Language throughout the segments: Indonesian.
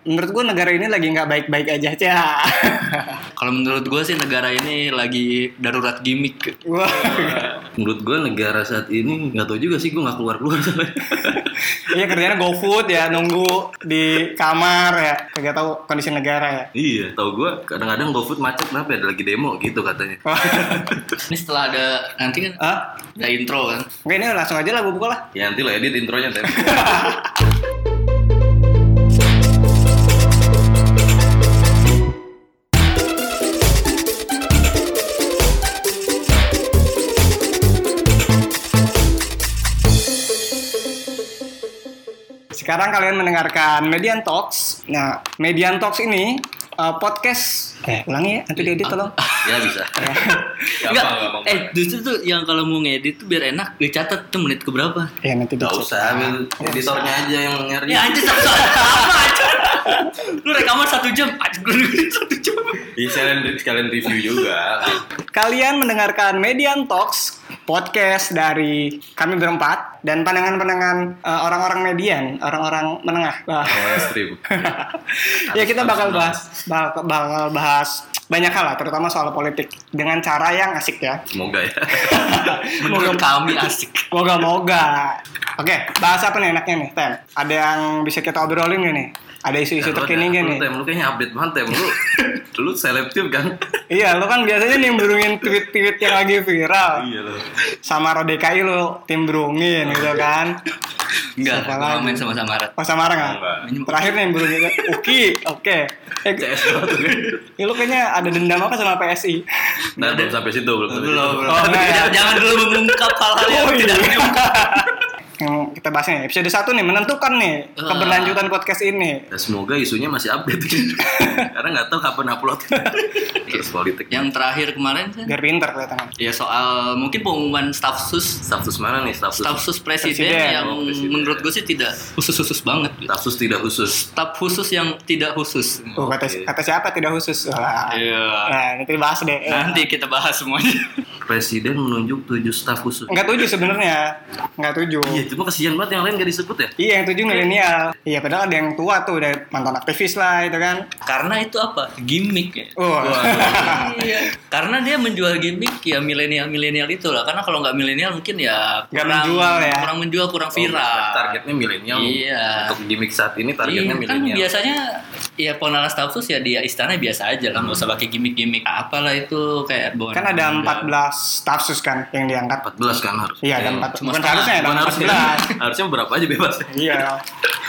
menurut gue negara ini lagi nggak baik-baik aja cah Kalau menurut gue sih negara ini lagi darurat gimmick. wah. Menurut gue negara saat ini nggak tahu juga sih gue nggak keluar keluar iya kerjanya GoFood ya nunggu di kamar ya. Kagak tahu kondisi negara ya. Iya, tahu gue kadang-kadang GoFood macet kenapa ya? Ada lagi demo gitu katanya. Ini setelah ada nanti kan ada intro kan. Oke ini langsung aja lah gue buka lah. Ya nanti lo edit intronya Sekarang kalian mendengarkan Median Talks. Nah, Median Talks ini uh, podcast. Eh, ulangi ya, nanti diedit tolong. ya bisa. Enggak, gampang. eh justru tuh yang kalau mau ngedit tuh biar enak dicatat tuh menit ke berapa. Ya nanti dicek. usah, ambil editornya aja yang nyari. Ya anjir sama aja. Lu rekaman satu jam, anjir gue dengerin satu jam. Iya, sekalian, sekalian review juga. Kalian mendengarkan Median Talks, podcast dari kami berempat dan pandangan-pandangan uh, orang-orang median, orang-orang menengah. Wah. Oh, stream. ya kita bakal bahas, bakal, bakal bahas banyak hal lah, terutama soal politik dengan cara yang asik ya. Semoga ya. Menurut kami asik. Moga-moga. Oke, bahas apa nih enaknya nih, Tem? Ada yang bisa kita obrolin gak nih? Ada isu-isu Ya, terkini gak lu, nih? Tem, lu kayaknya update banget Tem. Lu, lu selebtif kan? Iya, lu kan biasanya nimbrungin tweet-tweet yang lagi viral. iya lo. Sama Rodekai lu timbrungin gitu kan. Enggak, Siapa lagi? main sama Samara. Pas Samara nggak? Enggak. Terakhir nimbrungin Uki, oke. Eh, CS tuh kan. ya, lu kayaknya ada dendam apa sama PSI? Nah, belum sampai situ, belum Belum. Oh, enggak ya? Jangan- dulu mengungkap hal-hal yang Oh, tidak iya. diungkap. Yang kita bahas nih episode 1 nih menentukan nih Ah. keberlanjutan podcast ini. Ya, semoga isunya masih update Karena nggak tahu kapan upload Terus politik Yang terakhir kemarin kan Biar pinter kelihatannya. ya soal mungkin pengumuman staf sus Stafsus mana nih? Stafsus staf sus presiden, Presiden. yang Oh, presiden. menurut gue sih tidak khusus-khusus banget. Stafsus tidak khusus Staf khusus yang tidak khusus. Oh, kata, Oke. kata siapa tidak khusus? Wah. Iya. Nah, nanti dibahas deh. Nanti kita bahas semuanya. Presiden menunjuk tujuh staf khusus Enggak tujuh sebenarnya. Enggak tujuh. Iya cuma kesian banget yang lain gak disebut ya Iya, yang tujuh milenial. Iya, padahal ada yang tua tuh, udah mantan aktivis lah itu kan. Karena itu apa? Gimmick ya. Wah. iya. Karena dia menjual gimmick ya milenial-milenial itu lah. Karena kalau nggak milenial mungkin ya kurang menjual ya. Kurang menjual, kurang viral. Oh, Targetnya milenial Iya. Untuk gimmick saat ini targetnya Iya, kan milenial biasanya ya pengenalan staff sus ya di istana biasa aja lah, nggak usah pakai gimmick-gimmick apalah itu kayak bawa Kan ada 14 staff sus kan yang diangkat. 14 kan harus Iya, ada Iya, 4. cuma Bukan setengah. harusnya ada Bukan harus 14. Harusnya berapa aja bebas Iya.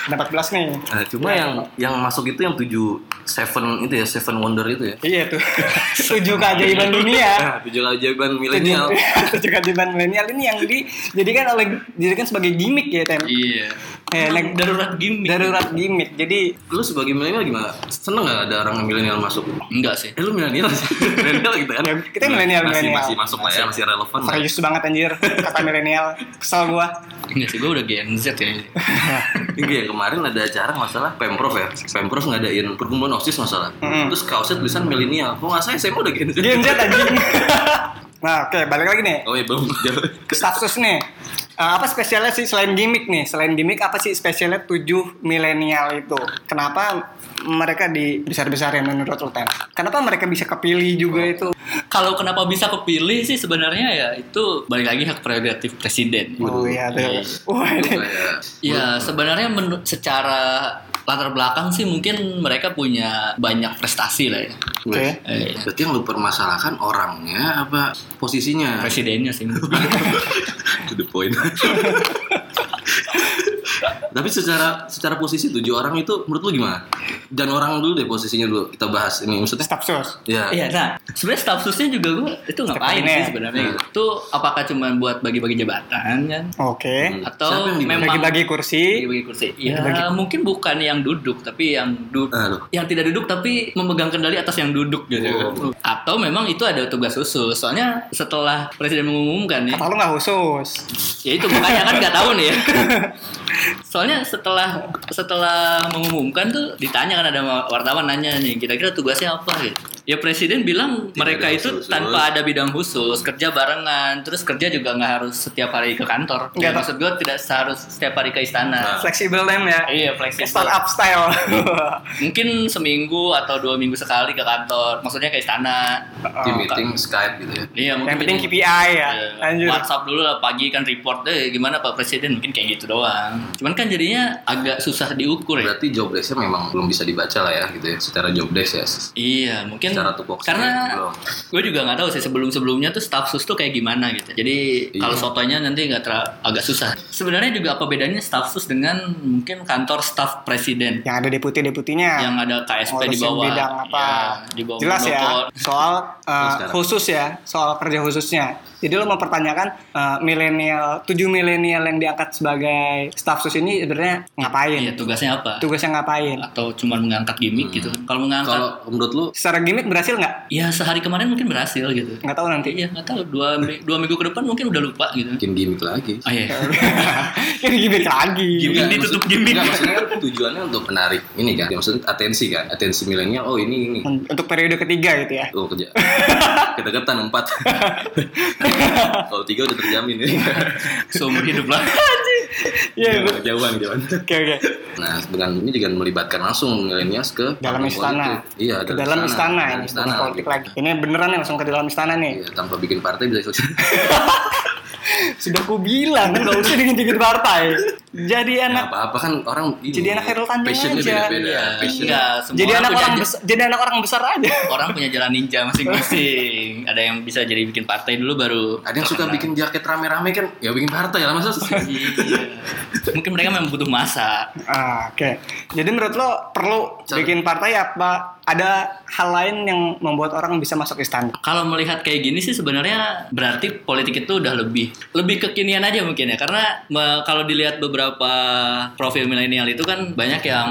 Ada 14 nih. Nah, cuma yang yang masuk itu yang tujuh seven itu ya seven wonder itu ya Iya tuh. Tujuh keajaiban dunia. Nah, tujuh keajaiban milenial Tujuh keajaiban milenial ini yang dijadikan oleh dijadikan sebagai gimmick ya, Tem. Iya. Eh, like, Darurat gimmick. darurat gimmick. Jadi lu sebagai milenial gimana seneng gak ada orang milenial masuk Enggak sih. eh lu milenial sih milenial gitu kan kita milenial, masih milenial. masih masuk lah ya masih relevan lah. serius banget anjir kata milenial. Kesel gua. Enggak sih, gue udah Gen Z ya. Iya ya kemarin ada acara masalah pemprov ya pemprov ngadain perkumpulan osis masalah Mm-mm. terus kaosnya tulisan milenial kok nggak saya saya udah Gen Z Gen Z anjing. Nah, oke, balik lagi nih. oh iya belum sus nih. Eh, apa spesialnya sih selain gimmick nih? Selain gimmick apa sih spesialnya tujuh milenial itu? Kenapa mereka di besar-besarin menurut Tem? Kenapa mereka bisa kepilih juga itu? Kalau kenapa bisa kepilih sih sebenarnya ya itu balik lagi hak prerogatif presiden. Oh iya tuh. Iya. Wah, ini. Ya sebenarnya menurut secara latar belakang sih mungkin mereka punya banyak prestasi lah ya. Oke. Eh, berarti yang lu permasalahkan orangnya apa posisinya presidennya sih. to the point tapi secara secara posisi tujuh orang itu menurut lu gimana dan orang dulu deh posisinya dulu kita bahas ini maksudnya Staff sus. ya Iya, nah sebenarnya staff susnya juga gue itu ngapain sih sebenarnya? Hmm. Itu apakah cuma buat bagi-bagi jabatan kan? Oke. Atau Siapa yang dibagi- memang Bagi-bagi kursi. bagi-bagi kursi? Ya Bagi-bagi. mungkin bukan yang duduk tapi yang duduk. Aduh. yang tidak duduk tapi memegang kendali atas yang duduk gitu. Oh. Atau memang itu ada tugas khusus. Soalnya setelah presiden mengumumkan nih, Kata lu nggak khusus. ya itu makanya kan nggak tahu nih ya. Soalnya setelah setelah mengumumkan tuh ditanya kan ada wartawan nanya nih kira-kira tugasnya apa gitu. Ya presiden bilang Tidak mereka itu khusus. tanpa ada bidang khusus, kerja barengan, terus kerja juga nggak harus setiap hari ke kantor. Nggak, Ya, maksud gue tidak seharus setiap hari ke istana. Nah. Flexible time ya. Iya, fleksibel. Startup style. Mungkin seminggu atau dua minggu sekali ke kantor, maksudnya ke istana. Team meeting Skype gitu ya. Iya, mungkin Yang penting meeting- KPI ya. Iya, Lanjut. WhatsApp dulu lah pagi kan report deh gimana Pak Presiden mungkin kayak gitu doang. Cuman kan jadinya agak susah diukur ya. Berarti job desk-nya memang belum bisa dibaca lah ya gitu ya. Secara job desk ya. Iya, mungkin Secara tupoksi karena belum. gue juga nggak tahu sih sebelum-sebelumnya tuh staff sus tuh kayak gimana gitu. Jadi Iya. kalau sotonya nanti nggak ter agak susah. Sebenarnya juga apa bedanya staff sus dengan mungkin kantor staff presiden Yang ada deputi-deputinya. yang ada KSP di bawah. bidang apa. Ya, di bawah Jelas ya. monopol. Soal uh, khusus ya, soal kerja khususnya. Jadi lo mempertanyakan uh, milenial, tujuh milenial yang diangkat sebagai staff sus ini sebenarnya ngapain? Iya, tugasnya apa? Tugasnya ngapain? Atau cuma mengangkat gimmick gitu. Kalau mengangkat Kalau menurut lu Secara gimmick berhasil nggak? ya sehari kemarin mungkin berhasil gitu. Nggak tahu nanti. Iya, nggak tahu dua dua minggu ke depan mungkin udah lupa gitu. bikin gimmick lagi. Oh iya. Ini gimmick lagi. Gimmick Enggak, ditutup maksud- gimmick. enggak, maksudnya kan tujuannya untuk menarik ini kan. Maksudnya atensi kan. Atensi milenial. Oh ini ini. Untuk periode ketiga gitu ya. Oh kerja. Kedeketan empat. Kalau tiga udah terjamin ya. Seumur hidup lah. Iya. Jauhan, jauhan, jauhan. Oke oke. Nah, dengan ini juga melibatkan langsung milenial ke Dalam istana. politik. Iya, Ke dalam istana, Dalam ini istana. politik lagi. Ini beneran nih langsung ke dalam istana nih. Iya, tanpa bikin partai bisa ikut. Sudah ku bilang kan gak usah dikit-dikit partai. Jadi anak apa-apa kan orang ini. Jadi anak Khairul Tanjung Passionnya aja. beda-beda. Iya, Passion. enggak, semua jadi anak orang besar, jadi anak orang besar aja. orang punya jalan ninja masing-masing. Ada yang bisa jadi bikin partai dulu baru. Ada yang suka bikin jaket rame-rame kan, ya bikin partai lah masa. Iya. Mungkin mereka memang butuh masa. Ah, Oke. Jadi menurut lo perlu Cara- bikin partai apa? Ada hal lain yang membuat orang bisa masuk istana? Kalau melihat kayak gini sih sebenarnya berarti politik itu udah lebih lebih kekinian aja mungkin ya karena me- kalau dilihat beberapa profil milenial itu kan banyak yang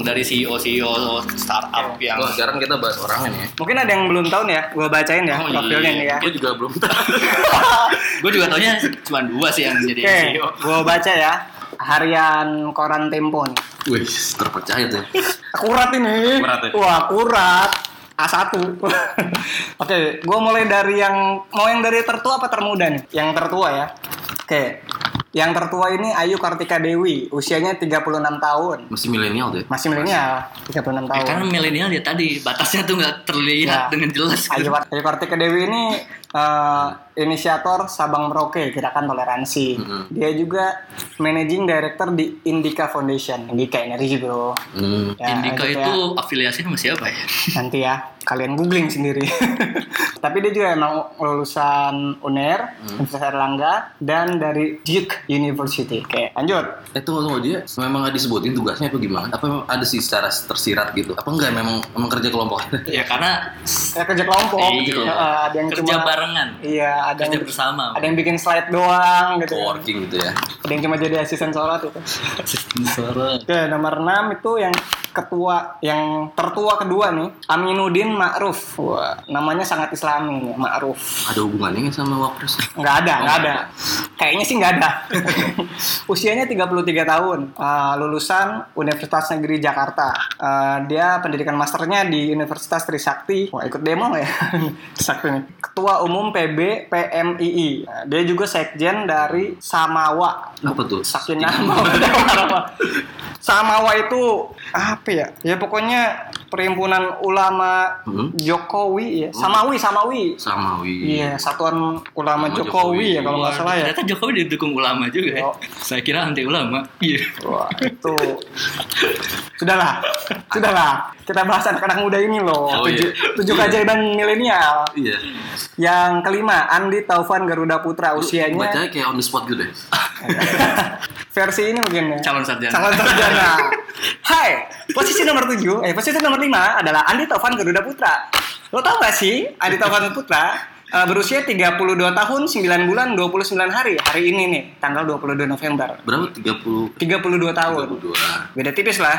dari CEO CEO startup yang Wah, sekarang kita bahas orangnya nih. ya. Mungkin ada yang belum tahu nih ya. Gue bacain ya Oh, profilnya iya. nih ya. Gue juga belum tahu. gue juga taunya cuma dua sih yang jadi Oke, CEO. gue baca ya. Harian koran Tempo nih. Wih, terpercaya tuh. Akurat ini. Akurat ya? Wah, akurat. A1. Oke, gue mulai dari yang mau yang dari tertua apa termuda nih? Yang tertua ya. Oke. Yang tertua ini Ayu Kartika Dewi, usianya 36 tahun. Masih milenial deh. Masih milenial, 36 Ya, tahun. karena milenial ya tadi batasnya tuh nggak Ya. terlihat dengan jelas. Ayu, Ayu Kartika Dewi ini eh, inisiator Sabang Merauke Gerakan Toleransi. Mhm. Dia juga managing director di Indica Foundation. Indica Energy bro. Hmm. Ya, Indika itu ya. afiliasinya sama siapa ya? nanti ya kalian googling sendiri. Tapi dia juga emang lulusan UNER, Universitas Erlangga, dan dari Duke University. Oke, lanjut. Eh tunggu tunggu dia memang nggak disebutin tugasnya apa gimana? Apa memang ada sih secara tersirat gitu? Apa enggak memang memang kerja kelompok? ya karena Ya kerja kelompok. Iya. Eh, ada yang kerja cuma barengan, Iya, ada kerja yang bersama. ada yang bikin slide doang gitu. kan. Co-working gitu ya. Ada yang cuma jadi asisten sholat itu. Sistem suara. Oke, nomor 6 itu yang ketua yang tertua kedua nih, Aminuddin Ma'ruf. Wah, namanya sangat islami nih, Ma'ruf. Ada hubungannya nggak sama wapres? Nggak ada, Oh, nggak nggak ada. Kayaknya sih nggak ada. Usianya 33 tahun, uh, lulusan Universitas Negeri Jakarta. Uh, dia pendidikan masternya di Universitas Trisakti. Wah, ikut demo nggak ya? Trisakti nih. Ketua Umum PB PMII. Nah, dia juga sekjen dari Samawa. Apa tuh? Sakinah Samawa itu apa ya? Ya pokoknya perhimpunan ulama Hmm? Jokowi ya. Samawi, Samawi. Samawi. Iya, Satuan Ulama Ulama Jokowi, Jokowi. ya kalau nggak salah ya. Ternyata Jokowi didukung ulama juga ya. Oh. Saya kira anti ulama. Iya. Wah, itu. Sudahlah, sudahlah. Kita bahas anak-anak muda ini loh. Oh, tujuh, iya. tujuh Iya. keajaiban milenial. Iya. Yang kelima, Andi Taufan Garuda Putra. Usianya Bacanya kayak on the spot gitu deh. versi ini mungkin ya. Calon sarjana. Calon sarjana. Hai, posisi nomor 7, eh posisi nomor 5 adalah Andi Taufan Garuda Putra. Lo tau gak sih, Andi Taufan Putra eh, berusia 32 tahun, 9 bulan, 29 hari. Hari ini nih, tanggal 22 November. Berapa? 30 32 tahun. 32. Beda tipis lah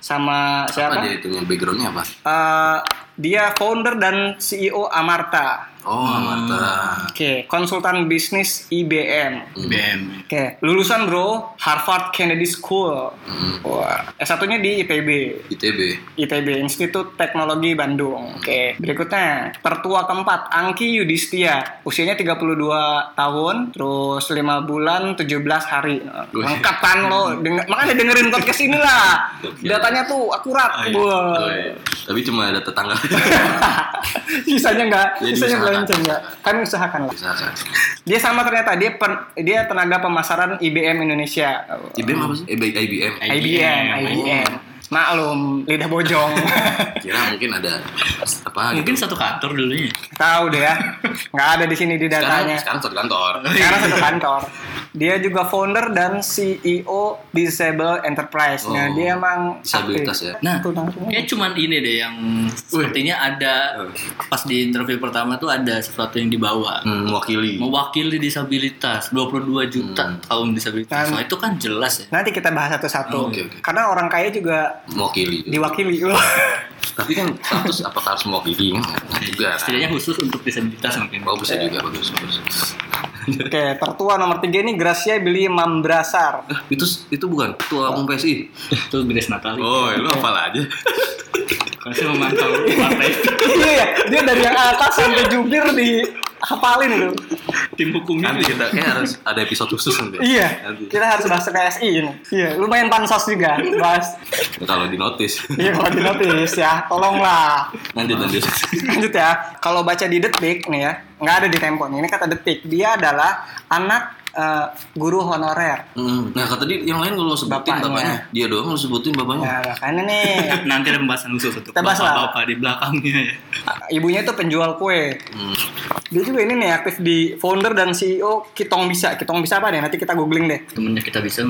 sama Apa siapa? dia itunya backgroundnya apa? Eh, Dia founder dan CEO Amarta. Oh, Amarta. Oke, konsultan bisnis IBM. BM. Oke, lulusan bro Harvard Kennedy School. Wah, S1-nya di ITB. ITB. ITB Institut Teknologi Bandung. Oke, berikutnya tertua keempat Angki Yudhistia, usianya 32 tahun, terus 5 bulan 17 hari. Lengkap kan lo, denger, makanya dengerin podcast ini lah. Datanya tuh akurat. Oh, iya. Oh, iya. Tapi cuma ada tetangga. sisanya enggak, Jadi sisanya usahakan. enggak. Kan usahakan lah. Misalkan. Dia sama ternyata dia pen- dia tenaga pemasaran IBM Indonesia. IBM apa sih? Eh, IBM. IBM, IBM. Maklum, lidah bojong. Kira mungkin ada apa Mungkin gitu. satu kantor dulunya. Tahu deh ya. Nggak ada di sini di sekarang, datanya. sekarang satu kantor. Sekarang satu kantor. Dia juga founder dan CEO Disable Enterprise. Nah, Oh, dia emang disabilitas aktif. ya. Nah, kayak cuman ini deh yang sepertinya ada pas di interview pertama tuh ada sesuatu yang dibawa. Hmm, mewakili. Mewakili disabilitas 22 juta kaum disabilitas. Dan- Nah, itu kan jelas ya. Nanti kita bahas satu-satu. Oke, oke. Karena orang kaya juga Mewakili. diwakili. Tapi kan status apakah harus mewakili? Nggak juga. kan? Setidaknya khusus untuk disabilitas mungkin. Oh bisa juga bagus bagus. Oke, tertua nomor tiga ini Gracia Billy Mambrasar. Eh, itu itu bukan ketua umum PSI. itu Grace Natali. Oh, lu hafal aja. Saya memantau partai iya ya, dia dari yang atas sampai jubir di hafalin itu. tim hukumnya Nanti kita kayak harus ada episode khusus nanti. Iya, Nanti. kita harus bahas ke KSI ini. Iya, lumayan pansos juga bahas. Kalau di notis. Iya, kalau di notis ya, tolonglah. Lanjut lanjut. Lanjut ya, kalau baca di detik nih ya, nggak ada di tempo nih. Ini kata detik, dia adalah anak eh, guru honorer. Hmm. Nah kata dia yang lain kalau sebutin Bapaknya. bapaknya. dia doang lu sebutin bapaknya. Nah, makanya nih, nanti ada pembahasan khusus untuk lah. bapak-bapak di belakangnya ya. ibunya itu penjual kue. Hmm. Dia juga ini nih aktif di founder dan CEO Kitong Bisa. Kitong Bisa apa deh? Nanti kita googling deh. Temennya kita bisa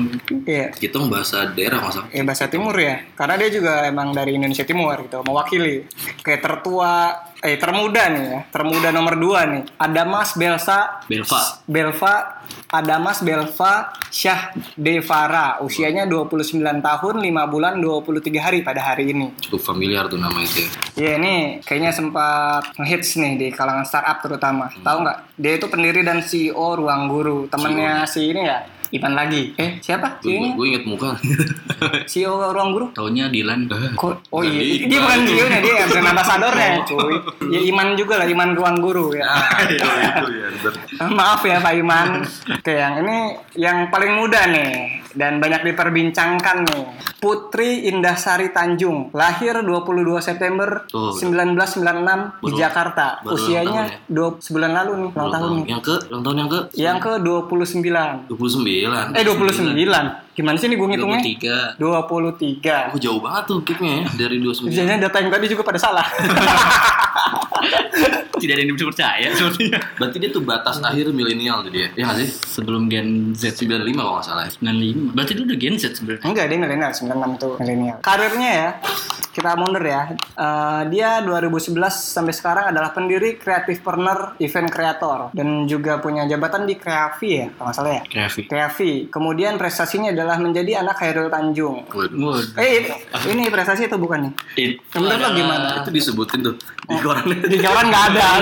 Iya. Kita bahasa daerah masa. Ya bahasa Timur ya, karena dia juga emang dari Indonesia Timur gitu, mewakili. Kayak tertua, eh termuda nih ya, termuda nomor dua nih, Adamas Belsa Belva. Belva Adamas Belva Syah Devara, usianya 29 tahun, 5 bulan, 23 hari pada hari ini. Cukup familiar tuh nama itu. ya. Iya ini kayaknya sempat ngehits nih di kalangan startup terutama. Tahu nggak? Dia itu pendiri dan CEO Ruang Guru. Temennya si ini ya, Ivan lagi. Eh siapa? Si Gue gue inget muka. CEO Ruang Guru? Taunya Dilan. Kok? Oh iya, dia, dia bukan itu. CEO-nya, dia yang brand ambasadornya cuy. Ya Iman juga lah, Iman Ruang Guru ya. itu ya. bener. Maaf ya Pak Iman. Oke, yang ini yang paling muda nih dan banyak diperbincangkan nih. Putri Indahsari Tanjung, lahir 22 September Tuh. 1996 di Baru- Jakarta. baru ulang Usianya tahun ya? dua sebulan lalu nih, ulang tahun nih. Yang ke ulang tahun yang ke Yang ke 29. 29. Eh 29. Gimana sih nih gue ngitungnya? 23. 23. Oh, jauh banget tuh kicknya ya dari 29. Jangan data yang tadi juga pada salah. Tidak ada yang bisa percaya sepertinya. Berarti dia tuh batas akhir milenial tuh dia. Ya nggak sih? Sebelum Gen Z 95 kalau nggak salah. 95. Berarti itu udah Gen Z sebenarnya. Enggak, dia milenial, 96 tuh milenial. Karirnya ya, kita mundur ya. Eh, dia 2011 sampai sekarang adalah pendiri Creative Partner Event Creator dan juga punya jabatan di Kreavi ya, kalau nggak salah ya. Kreatif. Kreavi. Kemudian prestasinya adalah menjadi anak Khairul Tanjung. Waduh. Waduh. Eh, ini prestasi itu bukan nih? Menurut lo gimana? Itu disebutin tuh di koran. Di jalan nggak ada.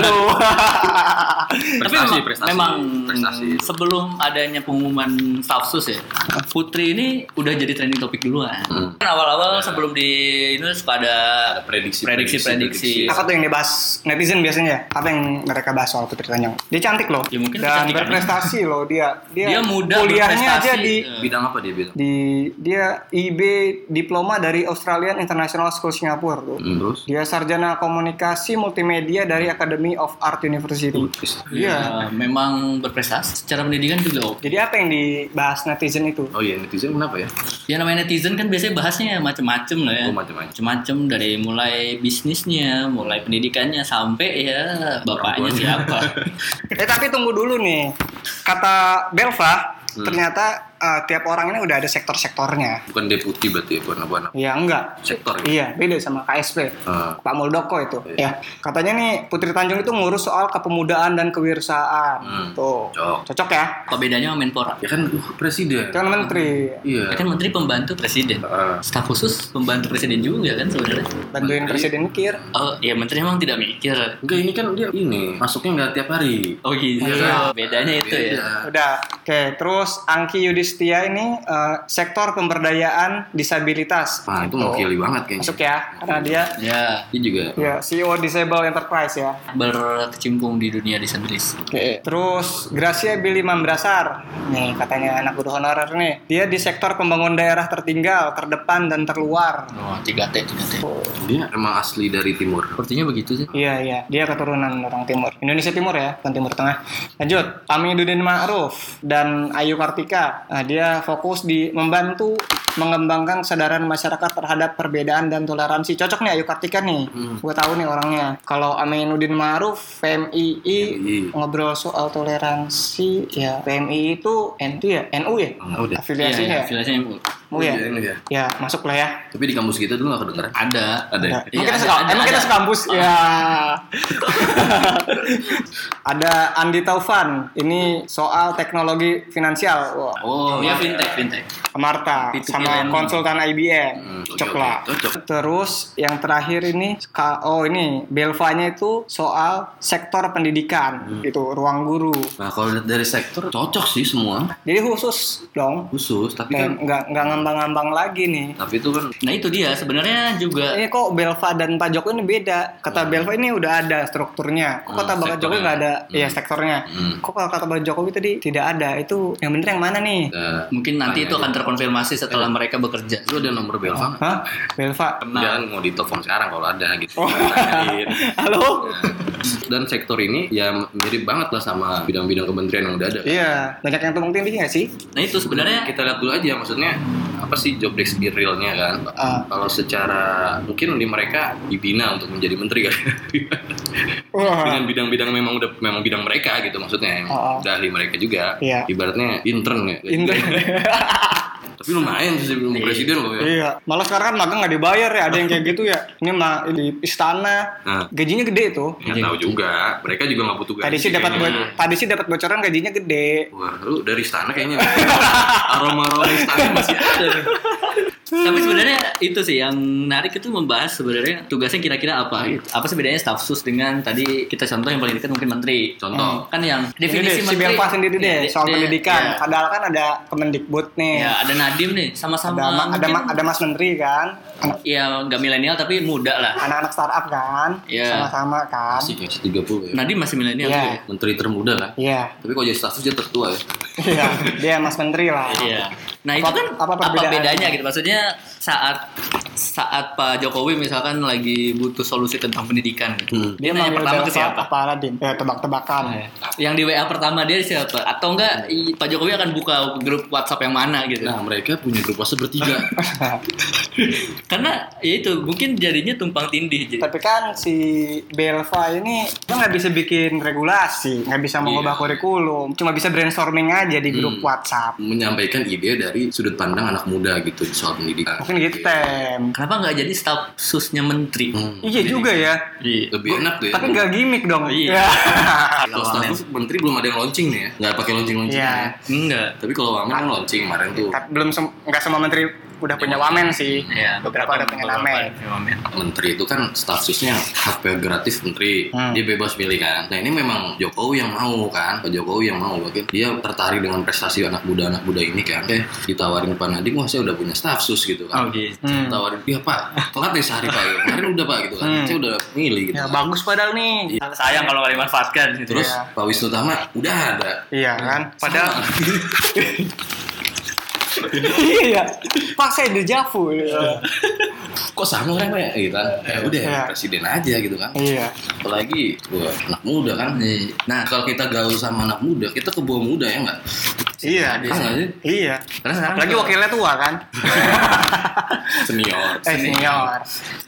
Tapi Prestasi, memang, prestasi, memang prestasi. sebelum adanya pengumuman stafsus ya, Putri ini udah jadi trending topik duluan. Hmm. Kan awal-awal sebelum di ini suka ada prediksi, prediksi, prediksi. prediksi. Apa tuh yang dibahas netizen biasanya? Apa yang mereka bahas soal Putri Tanjung? Dia cantik loh. Ya, mungkin dan kecantikannya. berprestasi loh dia. Dia, Dia muda, kuliahnya aja berprestasi. di Eh. Bidang apa dia bilang? di dia IB diploma dari Australian International School Singapura tuh. Hmm, terus? Dia sarjana komunikasi multimedia dari Academy of Art University. Iya. Ya, memang berprestasi. Secara pendidikan juga oke. Jadi apa yang dibahas netizen itu? Oh iya netizen kenapa ya? Ya namanya netizen kan biasanya bahasnya macem-macem lah ya. Oh macam-macam. Macem-macem dari mulai bisnisnya, mulai pendidikannya sampai ya bapaknya siapa. Eh tapi tunggu dulu nih. Kata Belva Hmm. ternyata eh, tiap orang ini udah ada sektor-sektornya. Bukan deputi berarti ya, bukan apa anak Ya enggak. sektor ya. Iya, beda sama KSP. Ah. Pak Muldoko itu. Iya. Ya, katanya nih Putri Tanjung itu ngurus soal kepemudaan dan kewirausahaan. Hmm, Tuh. cocok. Cocok ya? Apa bedanya sama Menpora? Ya kan uh, presiden. Kan menteri Iya. Ya kan menteri pembantu presiden. Ah. Staf khusus pembantu presiden juga kan sebenarnya. bantuin Menteri. presiden mikir. Oh, ya menteri emang tidak mikir. Enggak ini kan dia ini masuknya nggak tiap hari. Oh gitu. Iya. Bedanya itu ya. Beda. Udah. Oke, terus Angki Yudhistia ini eh, sektor pemberdayaan disabilitas. Wah itu mewakili banget kayaknya. Masuk ya, karena dia Ya, Dia juga. ya CEO Disable Enterprise ya. berkecimpung di dunia disabilitas. Oke. Terus Gracia Billy Mambrasar. Nih katanya anak guru honorer nih. Dia di sektor pembangunan daerah tertinggal, terdepan dan terluar. Oh, 3T, 3T. Dia emang asli dari timur. Sepertinya begitu sih. Iya iya, dia keturunan orang timur. Indonesia Timur ya, bukan Timur Tengah. Lanjut, Amiduddin Ma'ruf dan Ayu Kartika. Nah, dia fokus di membantu mengembangkan kesadaran masyarakat terhadap perbedaan dan toleransi. Cocok nih Ayu Kartika nih. Gue tahu nih orangnya. Kalau Aminuddin Ma'ruf, PMII ngobrol soal toleransi, ya PMII itu NU ya, NU ya. Oh, udah. Afiliasinya ya. Afiliasinya Mau ya? Iya, ini dia. Ya, masuk lah ya. Tapi di kampus kita dulu gak kedengeran. ada. Ada. ya? Nah, Iya, emang kita ada, seka- ada, emang kita sekampus ya. ada Andi Taufan. Ini soal teknologi finansial. Wah, Oh, ya fintech, fintech. Marta P2P sama lending. konsultan IBM. Hmm, Cocok lah. Cocok. Terus yang terakhir ini ka- oh ini Belvanya itu soal sektor pendidikan. Hmm. Itu ruang guru. Nah kalau dari sektor cocok sih semua Jadi khusus dong. khusus tapi Dan kan nggak nggak ngambang-ngambang lagi nih. tapi itu kan Nah, itu dia sebenarnya juga Ini kok Belva dan Pak Jokowi ini beda. Kata Belva ini udah ada strukturnya. Kok kata Hmm, Pak. Jokowi nggak ada? Hmm. Iya sektornya. Hmm. Kok kalau kata Pak Jokowi tadi tidak ada? Itu yang bener yang mana nih? eh, mungkin nanti itu aja. akan terkonfirmasi setelah mereka bekerja. lu ada nomor Belva nggak? Hah? Belva? Dia kan mau ditelepon sekarang kalau ada gitu. Oh. Halo? Dan sektor ini ya mirip banget lah sama bidang-bidang kementerian yang udah ada. Iya, banyak yang tumpang tindih nggak sih? Nah, itu sebenarnya Kita lihat dulu aja maksudnya apa sih job desk realnya kan? Ah. Kalau secara mungkin di mereka dibina untuk menjadi menteri kan? Wah. Dengan bidang-bidang memang udah memang bidang mereka gitu maksudnya, Oh, oh. udah ahli mereka juga. Iya. Ibaratnya intern ya. Intern. Tapi lumayan sih sebelum presiden loh ya. Iya, malah sekarang kan magang nggak dibayar ya, ada yang kayak gitu ya. Ini mah di istana, Nah. gajinya gede tuh. Nggak tahu juga. Mereka juga nggak butuh gaji. Tadi sih dapat tadi sih dapat bocoran gajinya gede. Wah, lu dari istana kayaknya. Aroma-aroma istana masih ada nih. Tapi sebenarnya itu sih yang menarik itu membahas sebenarnya tugasnya kira-kira apa gitu. Apa sih bedanya staff sus dengan tadi kita contoh yang paling dekat mungkin menteri. Contoh. Kan yang Ini definisi deh, si menteri. Belva sendiri deh, Ya, soal dia- pendidikan. ya. Padahal kan ada Kemendikbud nih. Ya, ada Nadim nih, sama-sama ada, ma- ada, ma- ada Mas Menteri kan, anak, ya nggak milenial tapi muda lah. anak-anak startup kan, Iya. sama-sama kan. Masih masih 30 ya. Nadim masih milenial Iya. ya? Menteri termuda lah. Iya, Tapi kalau jadi status dia tertua ya. iya, dia Mas Menteri lah. Iya. Nah Apa- itu kan apa apa, bedanya gitu? Maksudnya saat saat Pak Jokowi misalkan lagi butuh solusi tentang pendidikan, gitu. Hmm. dia nanya manggil pertama ke siapa? Apa Aladin? Ya tebak-tebakan. Yang di WA pertama dia siapa? Atau enggak Pak Jokowi akan buka grup WhatsApp yang mana gitu? Nah, mereka punya grup WhatsApp bertiga. Karena ya itu mungkin jadinya tumpang tindih. Jadi. Tapi kan si Belva ini dia nggak bisa bikin regulasi, nggak bisa mengubah Iya. kurikulum, cuma bisa brainstorming aja di grup Hmm. WhatsApp. Menyampaikan ide dari sudut pandang anak muda gitu di soal pendidikan. Mungkin gitu tem. Kenapa nggak jadi staf susnya menteri? Hmm. Iya juga ya. Iya. Lebih enak tuh ya. Tapi nggak gimmick dong. Iya. Ya. Kalau status menteri belum ada yang launching nih ya. Nggak pakai launching-launching. Iya. ya. Enggak. Tapi kalau Wamen kan launching kemarin tuh. Tapi belum sem- nggak semua menteri udah punya wamen sih. Iya. Beberapa udah punya wamen. Menteri itu kan statusnya hak prerogatif menteri. Hmm. Dia bebas pilih kan. Nah ini memang Jokowi yang mau kan. Pak Jokowi yang mau. Mungkin dia tertarik dengan prestasi anak muda-anak muda ini kan. Eh ditawarin Pak Nadiem, wah saya udah punya staff sus gitu kan. Oke. Hmm. Tawarin, iya Pak, telat nih sehari Pak. Kemarin udah Pak gitu kan. Hmm. Saya udah milih gitu. Ya kan. bagus padahal nih. Sayang kalau nggak dimanfaatkan. Gitu. Terus Iya. Pak Wisnu Tama udah ada. Iya kan. Padahal. iya. Pak saya dejavu. kok sama orang Pak ya? Gitu kan. Ya udah Iya. presiden aja gitu kan. Iya. Apalagi wah, anak muda kan. Iya. Nah kalau kita gaul sama anak muda, kita ke bawah muda ya nggak? Iya. Ah, sih. nggak sih? Iya. Karena sekarang tuh- wakilnya tua kan. Senior. eh senior.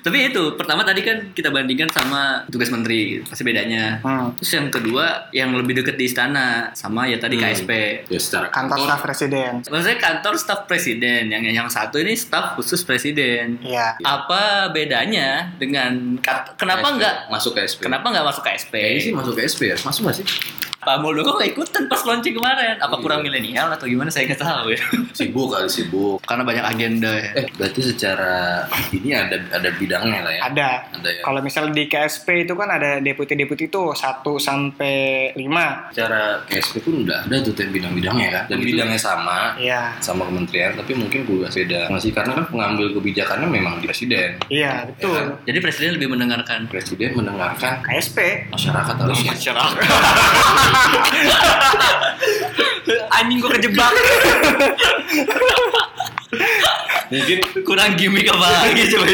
Tapi itu pertama tadi kan kita bandingkan sama tugas menteri, pasti bedanya. Hmm. Terus yang kedua yang lebih deket di istana sama ya tadi Hmm. KSP. Ya secara Kantor staf presiden. Maksudnya kantor staf presiden, yang yang satu ini staf khusus presiden. Iya. Apa bedanya dengan kenapa KSP. nggak masuk ke SP? kenapa nggak masuk KSP? Kayaknya sih masuk ke SP ya. Masuk gak sih? Pak Muldoko nggak ikutan pas launching kemarin. Apa Iya. kurang milenial atau gimana? Saya nggak tahu ya. Sibuk kali sibuk. Karena banyak agenda ya. Eh, berarti secara ini ada ada bidangnya lah ya. Ada. Ada ya. Kalau misal di KSP itu kan ada deputi-deputi itu 1 sampai 5. Secara KSP pun udah ada tuh bidang-bidangnya kan. Dan bidangnya sama Iya. sama kementerian tapi mungkin gue beda masih karena kan pengambil kebijakannya memang di presiden Iya, betul. Ya Jadi presiden lebih mendengarkan presiden mendengarkan KSP. masyarakat harusnya masyarakat. Anjing gua kejebak. mungkin Kurang gimmick apa lagi coba.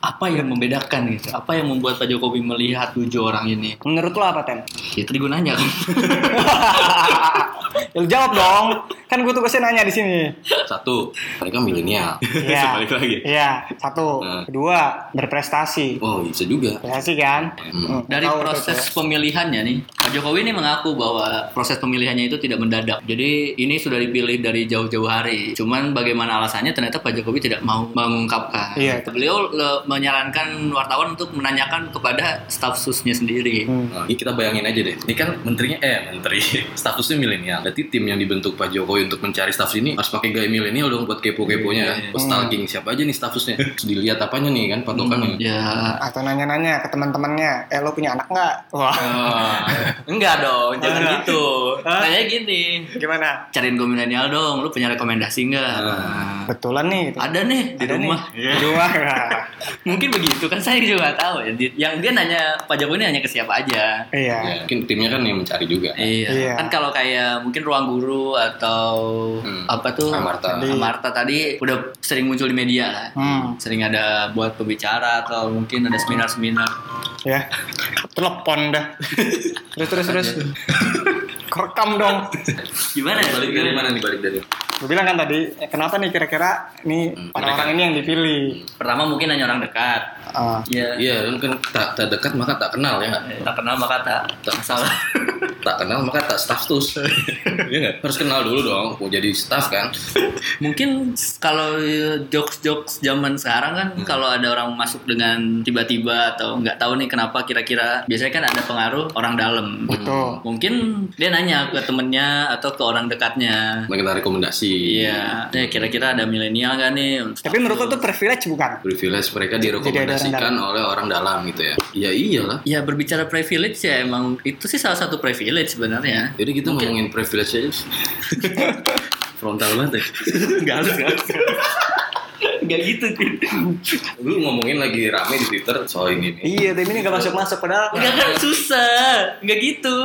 Apa yang membedakan gitu? Apa yang membuat Pak Jokowi melihat tujuh orang ini? Menurut lo apa, Ten? Ya tadi gue nanya kan. ya, jawab dong. Kan gue tugasnya nanya di sini. satu mereka milenial Iya. Balik lagi Iya, satu. Nah. Kedua, berprestasi. oh bisa juga Prestasi kan? Hmm. Dari Tahu proses itu. pemilihannya nih, Pak Jokowi ini mengaku bahwa proses pemilihannya itu tidak mendadak. Jadi ini sudah dipilih dari jauh-jauh hari. Cuman bagaimana alasannya ternyata Pak Jokowi tidak mau mengungkapkan. Iya. Beliau le- menyarankan wartawan untuk menanyakan kepada staf susnya sendiri. Hmm. Nah, ini kita bayangin aja deh. Ini kan menterinya eh menteri statusnya milenial. Berarti tim yang dibentuk Pak Jokowi untuk mencari staff ini harus pakai gaya milenial dong buat kepo-keponya ya. Iya. Buat stalking siapa aja nih statusnya. Terus dilihat apanya nih kan patokannya. Ya, Atau nanya-nanya ke teman-temannya, eh lo punya anak nggak? Wah, enggak dong, jangan gitu. Hah? Kayak gini, gimana? cariin gue milenial dong, lu punya rekomendasi enggak? Nah. Betulan nih. Gitu. Ada nih di Ada nih. rumah. Di rumah. Mungkin begitu kan saya juga nggak tahu ya. Yang dia nanya Pak Jokowi ini nanya ke siapa aja. Iya. Ya, mungkin timnya kan yang mencari juga. Iya. Iya. Kan kalau kayak mungkin ruang guru atau Hmm. apa tuh Amarta. Tadi. Amarta tadi udah sering muncul di media lah. Hmm. Sering ada buat pembicara atau mungkin ada seminar-seminar. Ya. Telepon dah. terus terus terus. Kerekam dong. Gimana ya? Balik dari mana nih balik dari? Gue bilang kan tadi, eh, kenapa nih kira-kira nih Hmm, orang-orang ini yang dipilih? Pertama mungkin hanya orang dekat. Ah, Iya. Iya, kan tak, tak dekat maka tak kenal ya? Eh, Tak kenal maka tak Tak salah. tak kenal maka tak status. Iya nggak? Harus kenal dulu dong. Mau jadi staff kan? Mungkin kalau jokes-jokes zaman sekarang kan Hmm. kalau ada orang masuk dengan tiba-tiba atau nggak tahu nih kenapa kira-kira biasanya kan ada pengaruh orang dalam. betul. Mungkin dia nanya ke temennya atau ke orang dekatnya. Minta rekomendasi. Iya, eh, kira-kira ada milenial gak nih? Tapi menurut tuh privilege bukan? Privilege mereka direkomendasikan orang oleh orang dalam gitu ya. Ya iyalah. Ya berbicara privilege ya emang itu sih salah satu privilege sebenarnya. Jadi kita ngomongin privilege aja. Frontal banget ya. Gak harus, gak harus. Gak gitu, Tin. Lu ngomongin lagi rame di Twitter soal ini. nih. Iya, tapi ini gak masuk-masuk padahal. Gak kan susah, gak gitu.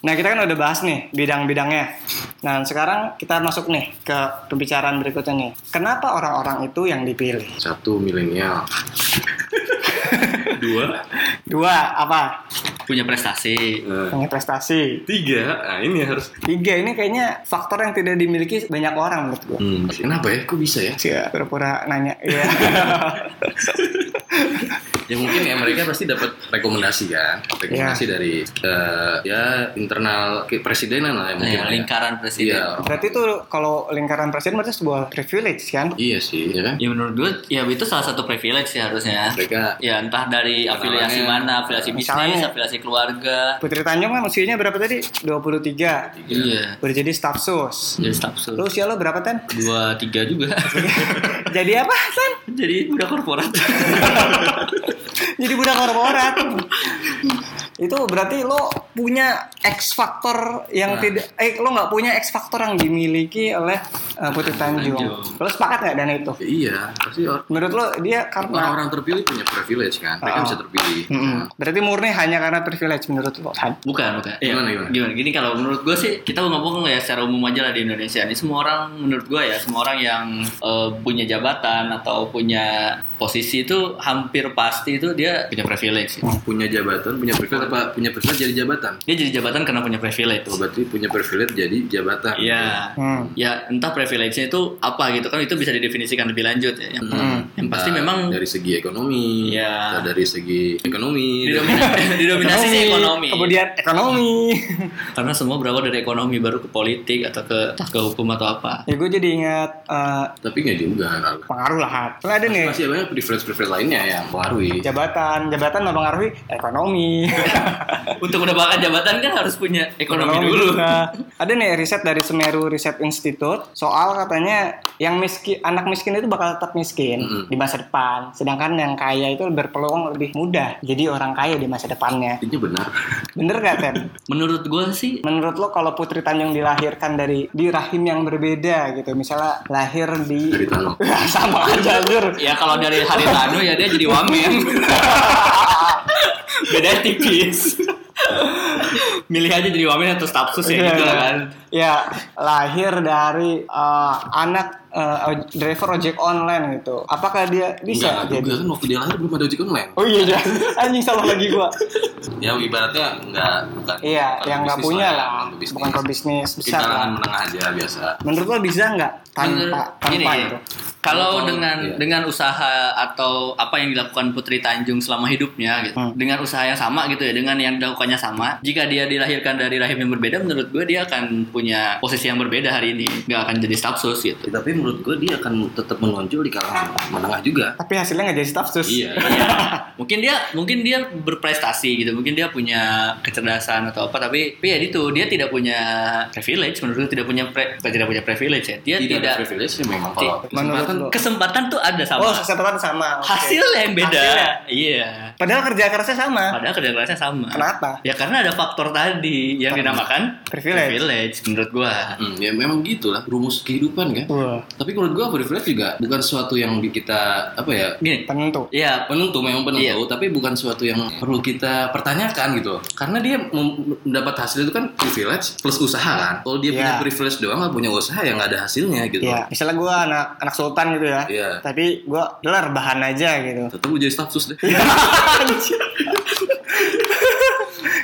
Nah, kita kan udah bahas nih bidang-bidangnya. Nah, sekarang kita masuk nih ke pembicaraan berikutnya nih. Kenapa orang-orang itu yang dipilih? Satu milenial. Dua. Dua, apa? Punya prestasi. Nah, Punya prestasi. tiga. Nah ini harus. Tiga, ini kayaknya faktor yang tidak dimiliki banyak orang menurut gue. Hmm, kenapa ya? Kok bisa ya? Sih, pura-pura nanya. Iya. Ya mungkin ya mereka pasti dapat rekomendasi kan. Rekomendasi dari eh, ya internal kepresidenan lah ya mungkin. Iya, ya. lingkaran presiden. Iya. Berarti itu kalau lingkaran presiden berarti sebuah privilege kan? Iya sih, ya kan? Ya menurut gue, ya itu salah satu privilege sih harusnya. Mereka Ya entah dari afiliasi mana, afiliasi bisnis, misalnya- afiliasi keluarga. Putri Tanjung kan usianya berapa tadi? 23. Iya. Udah jadi staf sus. Jadi staf sus. Lu usia lo berapa, Ten? Dua tiga juga. jadi apa, Ten? Jadi udah korporat. Jadi budak korporat. Itu berarti lo punya X faktor yang Nah. tidak eh lo nggak punya X faktor yang dimiliki oleh uh, Putri Tanjung. Tanjung. Lo sepakat nggak dan itu? Ya iya, pasti Menurut lo dia karena orang-orang terpilih punya privilege kan. Mereka Ah. bisa terpilih. Mm-mm. berarti murni hanya karena privilege menurut lo. kan? Bukan, bukan. Iya. Gimana, gimana? Gimana? Gini kalau menurut gue sih kita ngomong ya secara umum aja lah di Indonesia. Ini semua orang menurut gue ya semua orang yang eh, punya jabatan atau punya posisi itu hampir pasti itu dia punya privilege. Punya jabatan, punya privilege apa? Punya privilege jadi jabatan. Dia jadi jabatan karena punya privilege. Oh, berarti punya privilege jadi jabatan. Iya. Hmm. Ya entah privilege-nya itu apa gitu kan itu bisa didefinisikan lebih lanjut ya. Yang, Hmm. yang pasti Entah memang dari segi ekonomi, Iya. entah dari segi ekonomi, didominasi, didominasi sih ekonomi. Kemudian ekonomi. Karena semua berawal dari ekonomi baru ke politik atau ke ke hukum atau apa. ya gue jadi ingat uh, tapi nggak juga. Pengaruh lah. Soalnya ada nih Masih banyak privilege-privilege lainnya yang mempengaruhi. jabatan, jabatan mempengaruhi ekonomi. Untuk mendapatkan jabatan kan harus punya ekonomi, dulu. Nah, ada nih riset dari Semeru Research Institute soal katanya yang miskin anak miskin itu bakal tetap miskin Mm-mm. di masa depan, sedangkan yang kaya itu berpeluang lebih mudah jadi orang kaya di masa depannya. Ini benar. Bener gak Ten? Menurut gue sih Menurut lo kalau Putri Tanjung dilahirkan dari di rahim yang berbeda gitu, misalnya lahir di Dari sama aja ya kalau dari Haritano ya dia jadi wamen. Beda tipis. Milih aja jadi wamen atau stafsus ya gitu lah kan. Ya, lahir dari uh, anak uh, driver ojek online gitu. Apakah dia bisa Enggak jadi? kan waktu dia lahir belum ada ojek online. Oh iya, anjing salah lagi gua. Ya ibaratnya enggak bukan. Iya, bukan yang nggak bisnis punya ya, lah, bukan bisnis. bukan pebisnis Mungkin besar lah. menengah aja biasa. Menurut lo bisa nggak tanpa Menurut- tanpa gini, itu? Kalau dengan iya. dengan usaha atau apa yang dilakukan Putri Tanjung selama hidupnya gitu, Hmm. dengan usaha yang sama gitu ya, dengan yang dilakukannya sama, jika dia dilahirkan dari rahim yang berbeda, menurut gue dia akan punya posisi yang berbeda hari ini, nggak akan jadi stafsus gitu. Ya, tapi menurut gue dia akan tetap menonjol di kalangan menengah juga. Tapi hasilnya nggak jadi staff sus. Iya. mungkin dia mungkin dia berprestasi gitu mungkin dia punya kecerdasan atau apa tapi tapi ya itu dia tidak punya privilege menurut gue tidak punya pre- tidak punya privilege ya dia tidak, tidak, ada privilege memang kalau Menurut kesempatan lo. kesempatan tuh ada sama Oh, kesempatan sama. oke. hasilnya yang beda Hasilnya. iya Padahal kerja kerasnya sama. padahal kerja kerasnya sama Kenapa? ya karena ada faktor tadi yang dinamakan privilege. menurut gua Hmm, ya memang gitulah rumus kehidupan kan. Wah, Tapi menurut gua privilege juga bukan sesuatu yang di kita apa ya gini penentu. ya penentu memang penentu Iya. tapi bukan sesuatu yang perlu kita pertanyakan gitu karena dia mendapat hasil itu kan privilege plus usaha kan kalau dia punya Iya. privilege doang nggak punya usaha ya nggak ada hasilnya gitu Iya, misalnya gua anak anak sultan gitu ya. Iya. Tapi gua gelar bahan aja gitu. tetap lu jadi staff sus deh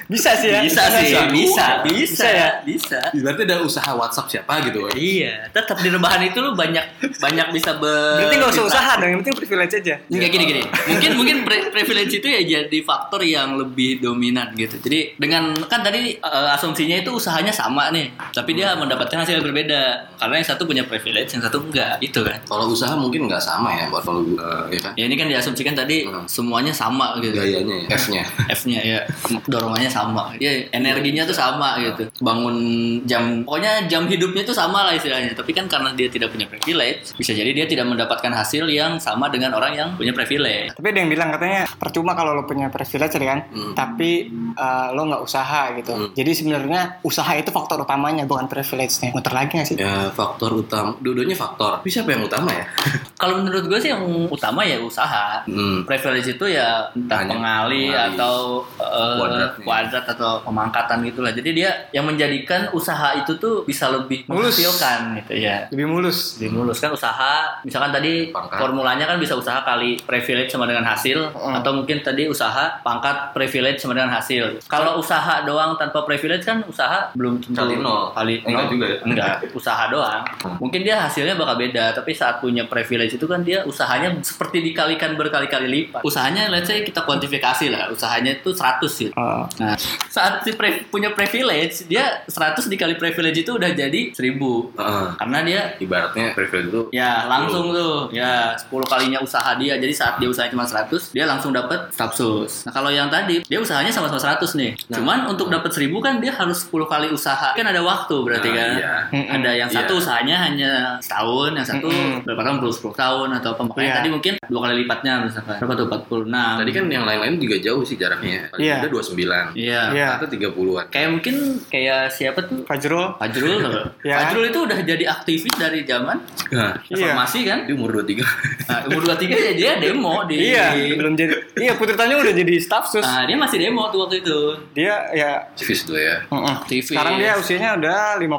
bisa sih ya. bisa sih Bisa. bisa bisa Bisa ya? bisa berarti ada usaha WhatsApp siapa gitu kan Iya, tetap di rebahan itu lu banyak banyak bisa ber. Berarti nggak usah usaha dong, yang penting privilege aja. Enggak gini gini. Mungkin mungkin pri- privilege itu ya jadi faktor yang lebih dominan gitu. Jadi dengan kan tadi eh, asumsinya itu usahanya sama nih, tapi dia mendapatkan hasil yang berbeda. Karena yang satu punya privilege, yang satu enggak. Itu kan. kalau usaha mungkin nggak sama ya buat kalau uh, ya kan Ya ini kan diasumsikan tadi Hmm. semuanya sama gitu. gayanya ya F-nya F-nya ya dorongannya sama. Dia energinya tuh sama gitu. Bangun jam pokoknya jam hidupnya tuh sama lah istilahnya. Tapi kan karena dia tidak punya privilege, bisa jadi dia tidak mendapatkan hasil yang sama dengan orang yang punya privilege. Tapi ada yang bilang katanya percuma kalau lo punya privilege ya kan, Hmm. tapi uh, lo nggak usaha gitu. Hmm. Jadi sebenarnya usaha itu faktor utamanya bukan privilege-nya. Muter lagi nggak sih? ya faktor utama dua-duanya faktor tapi siapa yang utama ya Kalau menurut gue sih yang utama ya usaha. hmm. Privilege itu ya entah Hanya pengali, pengali. atau Kuadratnya. kuadrat atau pemangkatan gitulah. Jadi dia yang menjadikan usaha itu tuh bisa lebih Mulus. menghasilkan gitu ya. Lebih mulus. lebih mulus kan usaha misalkan tadi Pangkat. formulanya kan bisa usaha kali privilege sama dengan hasil Mm. atau mungkin tadi usaha pangkat privilege sama dengan hasil kalau usaha doang tanpa privilege kan usaha belum tentu Kali nol. kali Enggak nol. juga ya? enggak usaha doang Hmm. mungkin dia hasilnya bakal beda tapi saat punya privilege itu kan dia usahanya seperti dikalikan berkali-kali lipat usahanya let's say kita kuantifikasi lah usahanya itu 100 gitu Oh. Nah, saat si pre- punya privilege, dia 100 dikali privilege itu udah jadi 1000. Heeh. Karena dia ibaratnya privilege itu Ya langsung tuh ya 10 kalinya usaha dia jadi saat dia usahanya cuma 100 dia langsung dapat stafsus. Nah kalau yang tadi dia usahanya sama-sama 100 nih. Nah. Cuman untuk dapat 1000 kan dia harus 10 kali usaha. Kan ada waktu berarti Nah, kan. iya. Mm-mm. Ada yang satu Iya. usahanya hanya setahun, yang satu Mm-mm. berapa tahun 10 10 tahun atau apa. Makanya Iya. tadi mungkin dua kali lipatnya misalkan. Berapa tuh 46. Tadi kan yang lain-lain juga jauh sih jaraknya. Paling Iya. ada 29. Iya. Iya. Atau 30-an. Kayak mungkin kayak siapa tuh? Fajrul. Fajrul tau gak? Ya. Fajrul itu udah jadi aktivis dari zaman Nah, Iya. reformasi kan? dia umur 23. Nah, umur 23 ya dia demo di Iya, belum jadi. Iya, Putri Tanjung udah jadi staff sus. Nah, dia masih demo tuh waktu itu. Dia ya Aktivis tuh ya. Aktivis. Sekarang dia usianya udah 55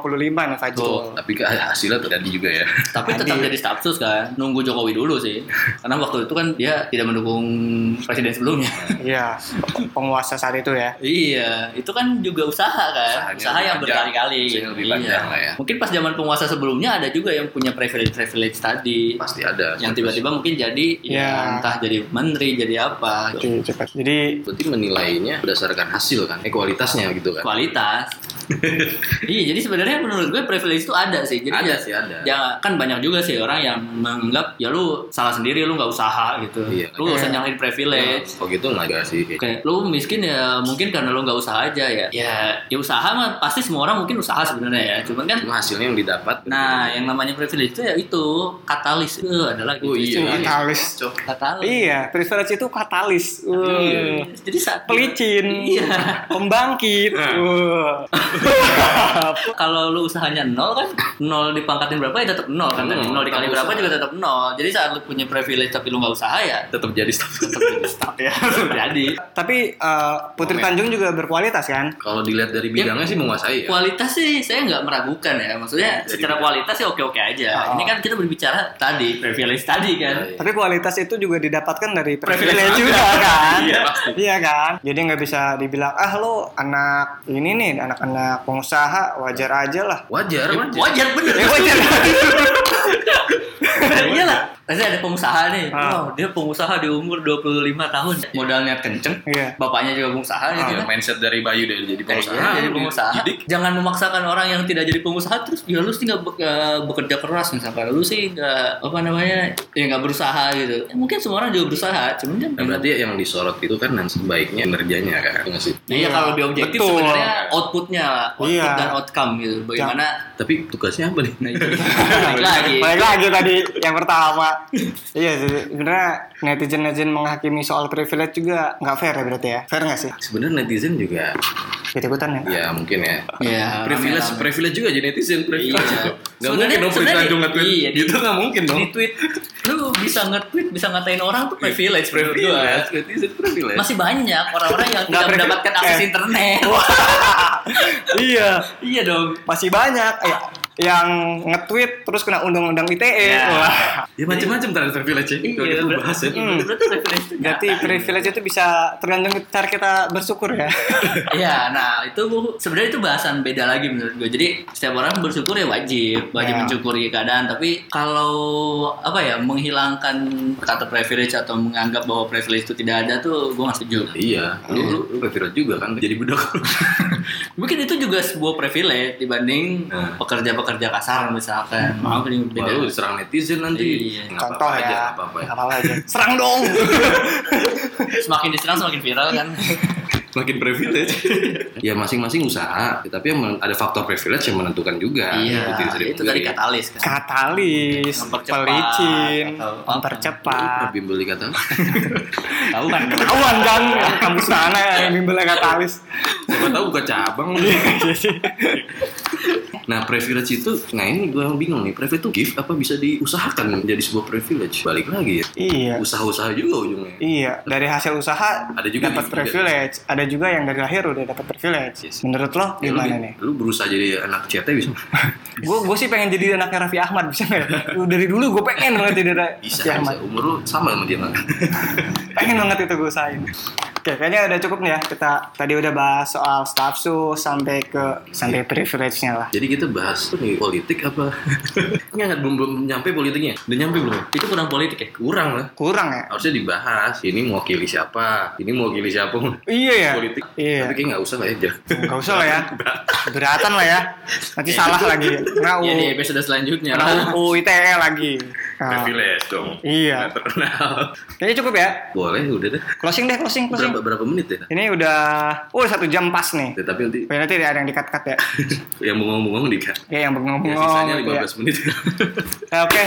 nih Tuh. Fajrul. Tapi ke- hasilnya terjadi juga ya. Tapi tetap Tadi. jadi staff sus kan. Nunggu Jokowi dulu sih. Karena waktu itu kan dia tidak mendukung presiden sebelumnya. Iya, penguasa saat itu ya. Iya, itu kan juga usaha kan, Usahanya usaha yang berkali-kali. Iya. lah ya. Mungkin pas zaman penguasa sebelumnya ada juga yang punya privilege-privilege tadi, Pasti ada. yang tiba-tiba mungkin jadi Iya. ya, entah jadi menteri, jadi apa, Oke, cepat. Jadi Berarti menilainya berdasarkan hasil kan, eh kualitasnya gitu kan. kualitas. iya, jadi sebenarnya menurut gue privilege itu ada sih. Jadi Ada ya, sih, ada. ya kan banyak juga sih orang yang menganggap ya lu salah sendiri, lu nggak usaha gitu. Iya. Lu nggak usah Iya. nyalahin privilege. Oh gitu nggak sih. Kayak lu miskin ya mungkin karena lu nggak usaha aja ya. Ya, ya usaha mah pasti semua orang mungkin usaha sebenarnya ya. Cuman kan Cuma hasilnya yang didapat. Nah, yang namanya privilege itu ya itu katalis itu adalah gitu. Oh iya. Itu katalis. Cok. Katalis. iya, privilege itu katalis. Wah. Iya. Jadi saat Pelicin. Iya. Pembangkit. Wah. Kalau lu usahanya nol kan, nol dipangkatin berapa ya tetap nol kan tadi. Nol, Nol dikali berapa usaha. juga tetap nol. Jadi saat lu punya privilege tapi lu nggak usaha ya Tetap jadi staff. tetap jadi staff ya. Jadi Tapi eh, Putri Komen. Tanjung juga berkualitas kan? Kalau dilihat dari bidangnya sih menguasai ya. kualitas sih saya nggak meragukan ya. Maksudnya Jadi secara bidang. kualitas sih oke-oke aja. Oh. Ini kan kita berbicara tadi privilege tadi kan. Iya. Tapi kualitas itu juga didapatkan dari Privilege privilege juga. kan? Iya, pasti. Iya kan? Jadi nggak bisa dibilang ah lo anak ini nih anak-anak pengusaha wajar aja lah. Wajar, wajar. Wajar bener. Ya wajar. Iya lah. Pasti ada pengusaha nih. Ah. Wow, dia pengusaha di umur 25 tahun. Modalnya kenceng. Iya. Bapaknya juga pengusaha gitu Ya, kan. mindset dari Bayu dari jadi pengusaha. Iya, jadi pengusaha. Didik. Jangan memaksakan orang yang tidak jadi pengusaha terus ya lu sih nggak be- nggak bekerja keras misalkan lu sih nggak apa namanya ya nggak berusaha gitu. Ya, mungkin semua orang juga berusaha, cuman kan Nah, berarti yang disorot itu kan nanti baiknya kinerjanya kan, nggak sih? Nah, iya kalau lebih objektif Betul. sebenarnya outputnya lah, output Iya. dan outcome gitu. Bagaimana Tapi tugasnya apa nih? nah, lagi. Balik lagi tadi yang pertama. iya sih. Sebenarnya netizen netizen menghakimi soal privilege juga nggak fair ya berarti ya. Fair nggak sih? Sebenarnya netizen juga Ikut ikutan ya. ya mungkin ya. Iya, privilege rame-rame. privilege juga jadi netizen privilege. Iya. Gak Sebenarnya- mungkin dong sebenarnya Tanjung di- nge-tweet iya, gitu nggak mungkin dong. Di tweet lu bisa nge-tweet, bisa ngatain orang tuh privilege menurut gua. Privilege, netizen privilege. Masih banyak orang-orang yang Nggak tidak privilege. mendapatkan akses Eh. internet. iya. iya dong. Masih banyak eh, yang nge-tweet terus kena undang-undang ITE. Iya. Wah. Ya macam-macam terhadap privilege ya. Kalau kita ber- bahas ya. Hmm, Berarti privilege itu Berarti privilege itu bisa tergantung cara kita bersyukur ya. Iya, nah itu sebenarnya itu bahasan beda lagi menurut gue. Jadi setiap orang bersyukur ya wajib, wajib Ya. mencukuri keadaan. Tapi kalau apa ya menghilangkan kata privilege atau menganggap bahwa privilege itu tidak ada tuh gue nggak setuju. Iya, lu, lu, lu privilege juga kan jadi budak. Mungkin itu juga sebuah privilege dibanding Nah. Pekerja-pekerja kasar misalkan. Maaf ini Wah, beda. lu diserang netizen nanti. Iya. Contoh apa-apa aja, ya. nggak apa-apa ya. Nggak apa-apa aja. Serang dong. Semakin diserang semakin viral kan. Makin privilege. ya masing-masing usaha, tapi yang ada faktor privilege yang menentukan juga. iya, Itu itu dipungkiri. katalis kan. Katalis, Mempercepat, pelicin, apa. Mempercepat. bimbel di kata? Tahu kan? Ketahuan kan kamu sana yang bimbelnya katalis. Siapa tahu buka cabang. Nah privilege itu, nah ini gue bingung nih, privilege itu gift apa bisa diusahakan menjadi sebuah privilege? Balik lagi ya. Iya. Usaha-usaha juga ujungnya. Iya, dari hasil usaha Ada juga dapat gift juga. privilege, ada juga yang dari lahir udah dapat privilege. Yes. Menurut lo Ya, lu, gimana nih? lu berusaha jadi anak CT bisa? Gue gue sih pengen jadi anaknya Raffi Ahmad bisa nggak? ya? Lu Dari dulu gue pengen banget jadi Raffi Bisa, bisa. Ahmad. Umur lu sama sama dia? Pengen banget itu gue usahain. Oke, kayaknya udah cukup nih ya. Kita tadi udah bahas soal staff sus sampai ke sampai privilege-nya lah. Jadi kita bahas tuh nih politik apa? Nggak, belum, belum nyampe politiknya. Udah nyampe belum? Itu kurang politik ya? Kurang lah. Kurang ya? Harusnya dibahas. Ini mewakili siapa? Ini mewakili siapa? Iya ya. Politik. Iya. Tapi kayak nggak usah lah ya. Gak usah lah ya. Beratan lah ya. Nanti salah lagi. Kena Ya U, episode selanjutnya. UU ITE lagi. Ah. Privilege dong. Iya. Terkenal. Kayaknya cukup ya. Boleh, udah deh. Closing deh, closing, closing. Berapa berapa menit ya? Ini udah, oh udah satu jam pas nih. Ya, tapi nanti Ya, nanti ada yang dikat-kat ya. yang bengong-bengong dikat. Ya yang Ya, bengong-bengong. sisanya gitu ya. 15 menit. Ya, Oke,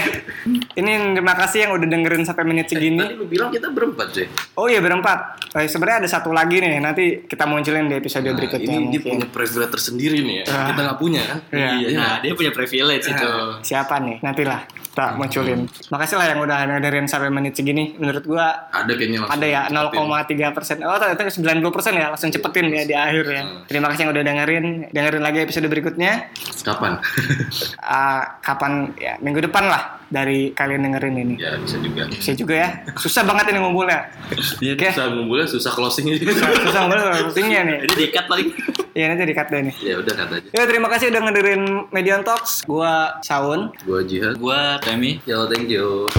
ini terima kasih yang udah dengerin sampai menit segini. Tadi lu bilang kita berempat, Jay. Oh iya berempat. Eh, Sebenarnya ada satu lagi nih. Nanti kita munculin di episode Nah, berikutnya. ini dia mungkin. punya privilege tersendiri nih ya. Ah. Kita nggak punya kan? Iya. Nah, dia punya privilege itu. Siapa nih? Nantilah kita munculin. Makasih lah yang udah dengerin sampai menit segini. Menurut gua Ada kayaknya langsung. ada ya cepetin. 0,3 persen. Oh ternyata 90 persen ya. Langsung cepetin ya di akhir ya. Hmm. Terima kasih yang udah dengerin. Dengerin lagi episode berikutnya. Kapan? Ah, kapan ya minggu depan lah dari kalian dengerin ini. ya bisa juga. Bisa juga ya. Susah banget ini ngumpulnya. Iya, Oke. susah ngumpulnya, susah closingnya juga. Susah ngumpulnya pusingnya nih. Jadi dikat paling. Iya nanti di cut deh nih. ya udah kata aja. Ya terima kasih udah ngedengerin Median Talks. Gua Saun. Gua Jihad. Gua Temi. Yo, thank you.